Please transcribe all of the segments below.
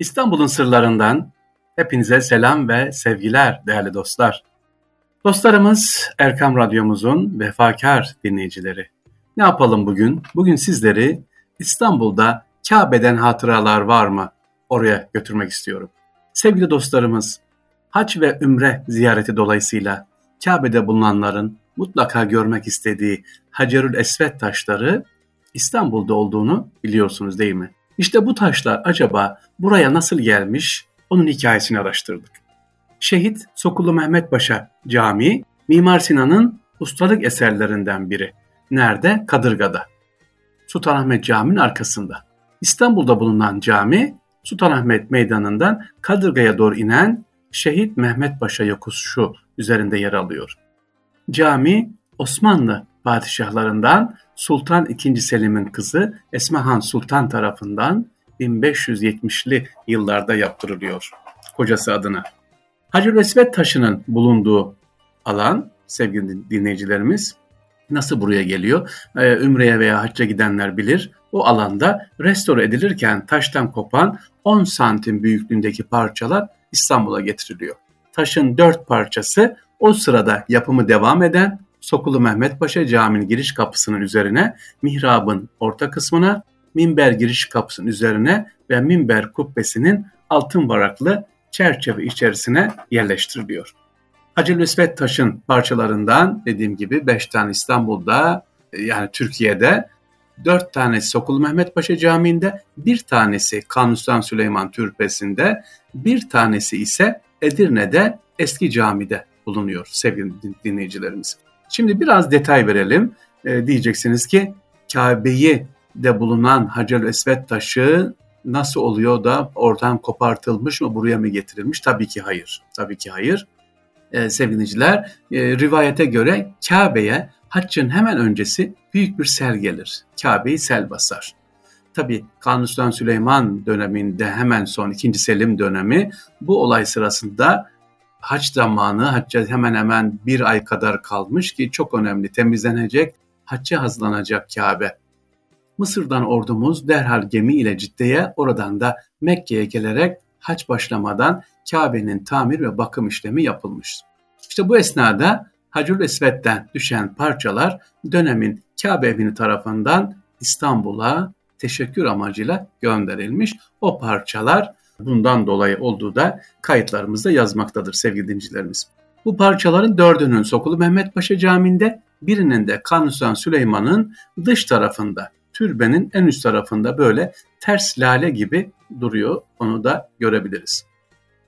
İstanbul'un sırlarından hepinize selam ve sevgiler değerli dostlar. Dostlarımız Erkam Radyomuzun vefakar dinleyicileri. Ne yapalım bugün? Bugün sizleri İstanbul'da Kabe'den hatıralar var mı? Oraya götürmek istiyorum. Sevgili dostlarımız, hac ve ümre ziyareti dolayısıyla Kabe'de bulunanların mutlaka görmek istediği Hacerül Esved taşları İstanbul'da olduğunu biliyorsunuz değil mi? İşte bu taşlar acaba buraya nasıl gelmiş onun hikayesini araştırdık. Şehit Sokulu Mehmet Paşa Camii Mimar Sinan'ın ustalık eserlerinden biri. Nerede? Kadırga'da. Sultanahmet Camii'nin arkasında. İstanbul'da bulunan cami Sultanahmet Meydanı'ndan Kadırga'ya doğru inen Şehit Mehmet Paşa yokuşu üzerinde yer alıyor. Cami Osmanlı padişahlarından Sultan II. Selim'in kızı Esmahan Sultan tarafından 1570'li yıllarda yaptırılıyor kocası adına. Hacı Resvet taşının bulunduğu alan sevgili dinleyicilerimiz nasıl buraya geliyor? Ee, Ümre'ye veya hacca gidenler bilir. O alanda restore edilirken taştan kopan 10 santim büyüklüğündeki parçalar İstanbul'a getiriliyor. Taşın dört parçası o sırada yapımı devam eden Sokulu Mehmet Paşa Camii'nin giriş kapısının üzerine, mihrabın orta kısmına, minber giriş kapısının üzerine ve minber kubbesinin altın varaklı çerçeve içerisine yerleştiriliyor. Hacı Lüsvet Taş'ın parçalarından dediğim gibi 5 tane İstanbul'da yani Türkiye'de, 4 tanesi Sokulu Mehmet Paşa Camii'nde, bir tanesi Kanuni Süleyman Türbesi'nde, bir tanesi ise Edirne'de Eski Cami'de bulunuyor sevgili dinleyicilerimiz. Şimdi biraz detay verelim. E, diyeceksiniz ki Kabe'yi de bulunan Hacer Esvet taşı nasıl oluyor da oradan kopartılmış mı buraya mı getirilmiş? Tabii ki hayır. Tabii ki hayır. E, sevgiliciler e, rivayete göre Kabe'ye haccın hemen öncesi büyük bir sel gelir. Kabe'yi sel basar. Tabi Kanuni Süleyman döneminde hemen son 2. Selim dönemi bu olay sırasında haç zamanı hacca hemen hemen bir ay kadar kalmış ki çok önemli temizlenecek, hacca hazırlanacak Kabe. Mısır'dan ordumuz derhal gemi ile Cidde'ye oradan da Mekke'ye gelerek haç başlamadan Kabe'nin tamir ve bakım işlemi yapılmış. İşte bu esnada Hacül Esved'den düşen parçalar dönemin Kabe evini tarafından İstanbul'a teşekkür amacıyla gönderilmiş. O parçalar bundan dolayı olduğu da kayıtlarımızda yazmaktadır sevgili dincilerimiz. Bu parçaların dördünün Sokulu Mehmet Paşa Camii'nde, birinin de Kanuni Süleyman'ın dış tarafında, türbenin en üst tarafında böyle ters lale gibi duruyor. Onu da görebiliriz.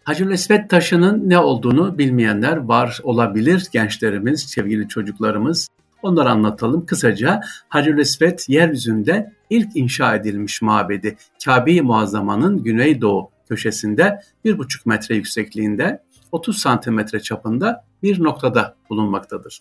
Hacı Esvet taşının ne olduğunu bilmeyenler var olabilir gençlerimiz, sevgili çocuklarımız. Onları anlatalım. Kısaca Hacer Esvet yeryüzünde ilk inşa edilmiş mabedi Kabe-i Muazzama'nın güneydoğu köşesinde 1,5 metre yüksekliğinde 30 santimetre çapında bir noktada bulunmaktadır.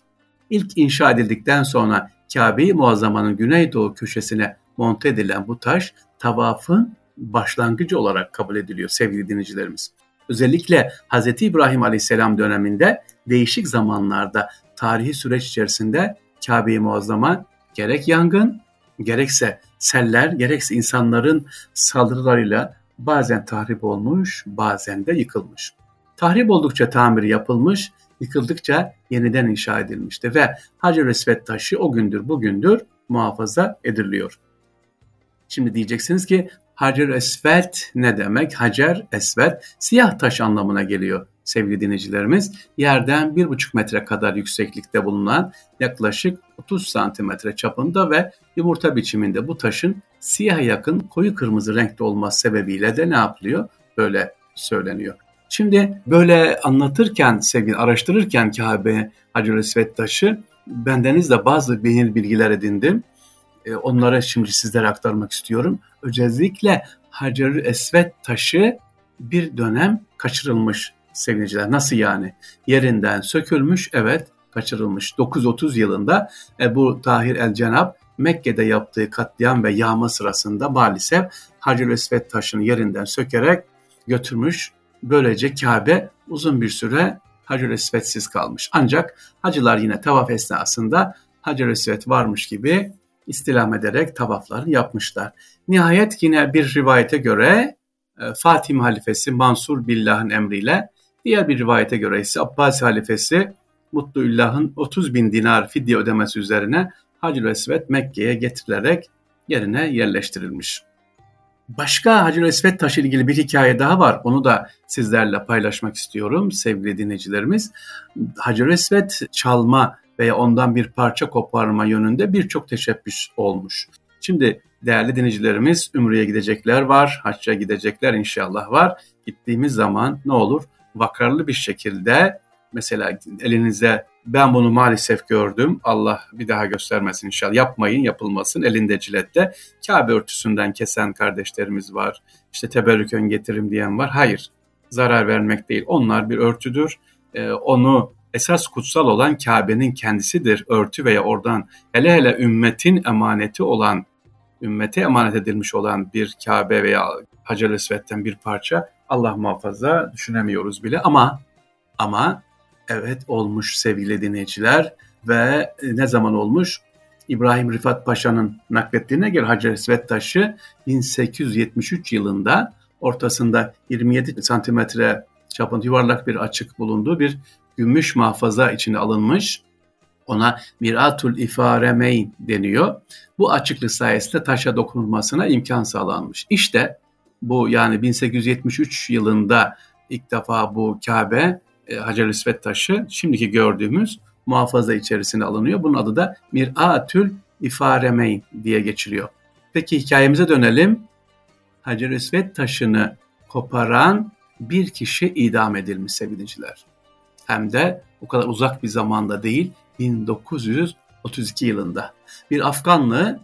İlk inşa edildikten sonra Kabe-i Muazzama'nın güneydoğu köşesine monte edilen bu taş tavafın başlangıcı olarak kabul ediliyor sevgili dinleyicilerimiz. Özellikle Hz. İbrahim Aleyhisselam döneminde değişik zamanlarda tarihi süreç içerisinde Kabe-i Muazzama gerek yangın, gerekse seller, gerekse insanların saldırılarıyla bazen tahrip olmuş, bazen de yıkılmış. Tahrip oldukça tamir yapılmış, yıkıldıkça yeniden inşa edilmişti ve Hacer Esvet taşı o gündür bugündür muhafaza ediliyor. Şimdi diyeceksiniz ki Hacer Esvet ne demek? Hacer Esvet siyah taş anlamına geliyor sevgili dinleyicilerimiz. Yerden 1,5 metre kadar yükseklikte bulunan yaklaşık 30 santimetre çapında ve yumurta biçiminde bu taşın siyah yakın koyu kırmızı renkte olması sebebiyle de ne yapılıyor? Böyle söyleniyor. Şimdi böyle anlatırken, sevgili araştırırken Kabe Hacer Esvet taşı bendeniz de bazı beyin bilgiler edindim. E, onlara şimdi sizlere aktarmak istiyorum. Özellikle Hacer Esvet taşı bir dönem kaçırılmış sevgiliciler. Nasıl yani? Yerinden sökülmüş, evet kaçırılmış. 930 yılında Ebu Tahir el Cenab Mekke'de yaptığı katliam ve yağma sırasında maalesef Hacer Esvet taşını yerinden sökerek götürmüş. Böylece Kabe uzun bir süre Hacer Esvet'siz kalmış. Ancak hacılar yine tavaf esnasında Hacer Esvet varmış gibi istilam ederek tavaflarını yapmışlar. Nihayet yine bir rivayete göre e, Fatih halifesi Mansur Billah'ın emriyle diğer bir rivayete göre ise Abbasi halifesi Mutluillah'ın 30 bin dinar fidye ödemesi üzerine Hacer Esved Mekke'ye getirilerek yerine yerleştirilmiş. Başka Hacer Esved taşı ilgili bir hikaye daha var. Onu da sizlerle paylaşmak istiyorum sevgili dinleyicilerimiz. Hacer Esved çalma veya ondan bir parça koparma yönünde birçok teşebbüs olmuş. Şimdi değerli dinleyicilerimiz Ümre'ye gidecekler var, hacca gidecekler inşallah var. Gittiğimiz zaman ne olur? Vakarlı bir şekilde mesela elinize ben bunu maalesef gördüm. Allah bir daha göstermesin inşallah. Yapmayın, yapılmasın. Elinde cilette Kabe örtüsünden kesen kardeşlerimiz var. İşte teberrükön getirim diyen var. Hayır, zarar vermek değil. Onlar bir örtüdür. Ee, onu esas kutsal olan Kabe'nin kendisidir. Örtü veya oradan hele hele ümmetin emaneti olan, ümmete emanet edilmiş olan bir Kabe veya Hacer-i Esved'den bir parça Allah muhafaza düşünemiyoruz bile ama ama Evet olmuş sevgili dinleyiciler ve e, ne zaman olmuş? İbrahim Rifat Paşa'nın naklettiğine göre Hacer Esved taşı 1873 yılında ortasında 27 santimetre çapında yuvarlak bir açık bulunduğu bir gümüş mahfaza içine alınmış. Ona Miratul İfaremeyn deniyor. Bu açıklık sayesinde taşa dokunulmasına imkan sağlanmış. İşte bu yani 1873 yılında ilk defa bu Kabe e, Hacer İsvet taşı şimdiki gördüğümüz muhafaza içerisine alınıyor. Bunun adı da Mir'atül İfaremeyn diye geçiliyor. Peki hikayemize dönelim. Hacer İsvet taşını koparan bir kişi idam edilmiş sevgiliciler. Hem de o kadar uzak bir zamanda değil 1932 yılında. Bir Afganlı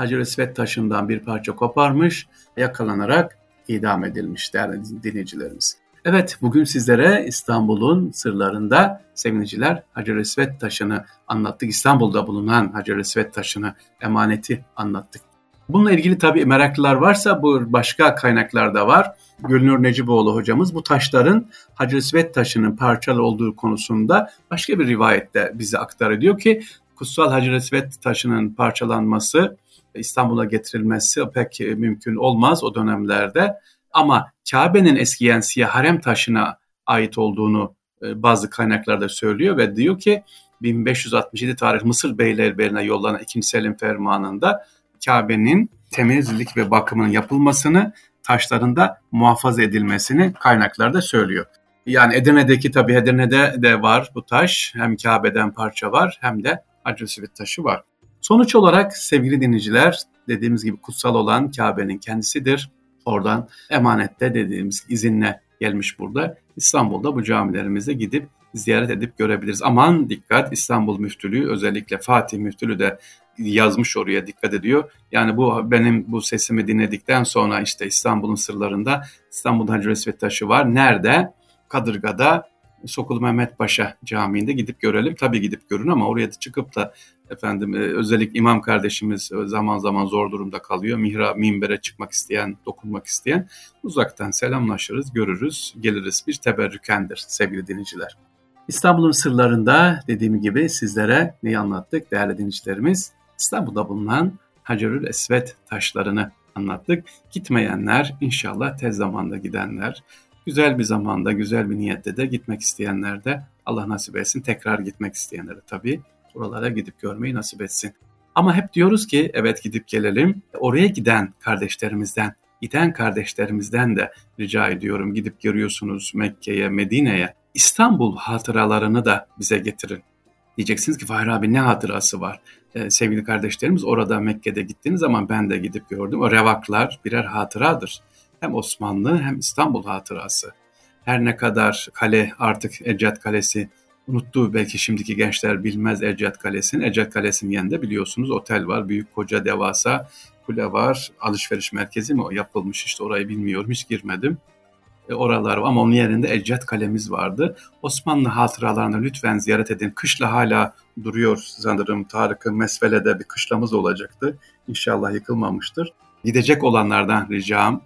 Hacer İsvet taşından bir parça koparmış, yakalanarak idam edilmiş değerli dinleyicilerimiz. Evet, bugün sizlere İstanbul'un sırlarında sevgiliciler Hacer Esvet taşını anlattık. İstanbul'da bulunan Hacer Esvet taşını, emaneti anlattık. Bununla ilgili tabii meraklılar varsa bu başka kaynaklarda var. Gülnur Neciboğlu hocamız bu taşların Hacer Esvet taşının parçalı olduğu konusunda başka bir rivayette bize aktarıyor. Diyor ki kutsal Hacer Esvet taşının parçalanması, İstanbul'a getirilmesi pek mümkün olmaz o dönemlerde. Ama Kabe'nin eskiyen siyah harem taşına ait olduğunu e, bazı kaynaklarda söylüyor ve diyor ki 1567 tarih Mısır Beylerbeyi'ne yollanan 2. Selim fermanında Kabe'nin temizlik ve bakımının yapılmasını, taşlarında muhafaza edilmesini kaynaklarda söylüyor. Yani Edirne'deki tabi Edirne'de de var bu taş. Hem Kabe'den parça var hem de Hacı taşı var. Sonuç olarak sevgili dinleyiciler dediğimiz gibi kutsal olan Kabe'nin kendisidir. Oradan emanette dediğimiz izinle gelmiş burada. İstanbul'da bu camilerimizde gidip ziyaret edip görebiliriz. Aman dikkat İstanbul Müftülüğü özellikle Fatih Müftülüğü de yazmış oraya dikkat ediyor. Yani bu benim bu sesimi dinledikten sonra işte İstanbul'un sırlarında İstanbul Hacı Resvet Taşı var. Nerede? Kadırga'da Sokulu Mehmet Paşa Camii'nde gidip görelim. Tabii gidip görün ama oraya çıkıp da efendim e, özellikle imam kardeşimiz e, zaman zaman zor durumda kalıyor. Mihra minbere çıkmak isteyen, dokunmak isteyen uzaktan selamlaşırız, görürüz, geliriz. Bir teberrükendir sevgili dinleyiciler. İstanbul'un sırlarında dediğim gibi sizlere neyi anlattık değerli dinleyicilerimiz? İstanbul'da bulunan Hacerül Esvet taşlarını anlattık. Gitmeyenler inşallah tez zamanda gidenler, güzel bir zamanda, güzel bir niyette de gitmek isteyenler de Allah nasip etsin. Tekrar gitmek isteyenlere tabii buralara gidip görmeyi nasip etsin. Ama hep diyoruz ki evet gidip gelelim. Oraya giden kardeşlerimizden, giden kardeşlerimizden de rica ediyorum gidip görüyorsunuz Mekke'ye, Medine'ye. İstanbul hatıralarını da bize getirin. Diyeceksiniz ki Fahri abi ne hatırası var? Ee, sevgili kardeşlerimiz orada Mekke'de gittiğiniz zaman ben de gidip gördüm. O revaklar birer hatıradır. Hem Osmanlı hem İstanbul hatırası. Her ne kadar kale artık Ecdat Kalesi unuttu belki şimdiki gençler bilmez Ecdat Kalesi'ni. Ecdat Kalesi'nin yanında biliyorsunuz otel var. Büyük koca devasa kule var. Alışveriş merkezi mi o yapılmış işte orayı bilmiyorum hiç girmedim. E, oralar var ama onun yerinde Ecdat Kalemiz vardı. Osmanlı hatıralarını lütfen ziyaret edin. Kışla hala duruyor sanırım Tarık'ın Mesvele'de bir kışlamız olacaktı. İnşallah yıkılmamıştır. Gidecek olanlardan ricam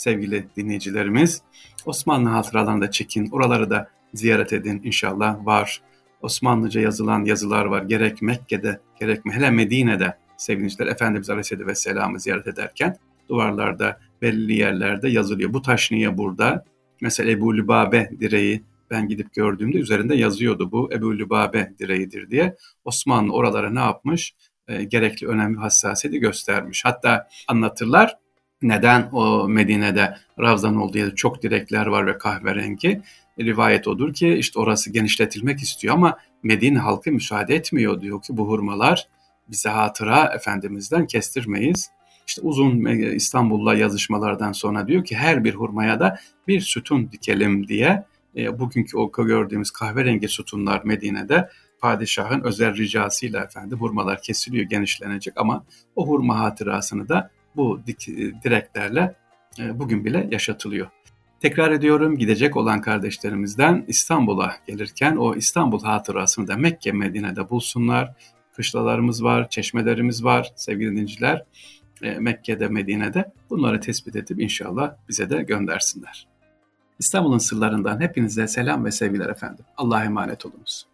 sevgili dinleyicilerimiz. Osmanlı hatıralarını da çekin. Oraları da ziyaret edin inşallah var. Osmanlıca yazılan yazılar var. Gerek Mekke'de gerek hele Medine'de sevgiliciler Efendimiz Aleyhisselatü Vesselam'ı ziyaret ederken duvarlarda belli yerlerde yazılıyor. Bu taş niye burada? Mesela Ebu Lübabe direği ben gidip gördüğümde üzerinde yazıyordu bu Ebu Lübabe direğidir diye. Osmanlı oralara ne yapmış? E, gerekli önemli hassasiyeti göstermiş. Hatta anlatırlar neden o Medine'de Ravzan olduğu yerde çok direkler var ve kahverengi. Rivayet odur ki işte orası genişletilmek istiyor ama Medine halkı müsaade etmiyor diyor ki bu hurmalar bize hatıra Efendimiz'den kestirmeyiz. İşte uzun İstanbul'la yazışmalardan sonra diyor ki her bir hurmaya da bir sütun dikelim diye e, bugünkü o gördüğümüz kahverengi sütunlar Medine'de padişahın özel ricasıyla efendim hurmalar kesiliyor, genişlenecek ama o hurma hatırasını da bu dik, direklerle e, bugün bile yaşatılıyor. Tekrar ediyorum gidecek olan kardeşlerimizden İstanbul'a gelirken o İstanbul hatırasını da Mekke Medine'de bulsunlar. Kışlalarımız var, çeşmelerimiz var sevgili dinciler. E, Mekke'de, Medine'de bunları tespit edip inşallah bize de göndersinler. İstanbul'un sırlarından hepinize selam ve sevgiler efendim. Allah'a emanet olunuz.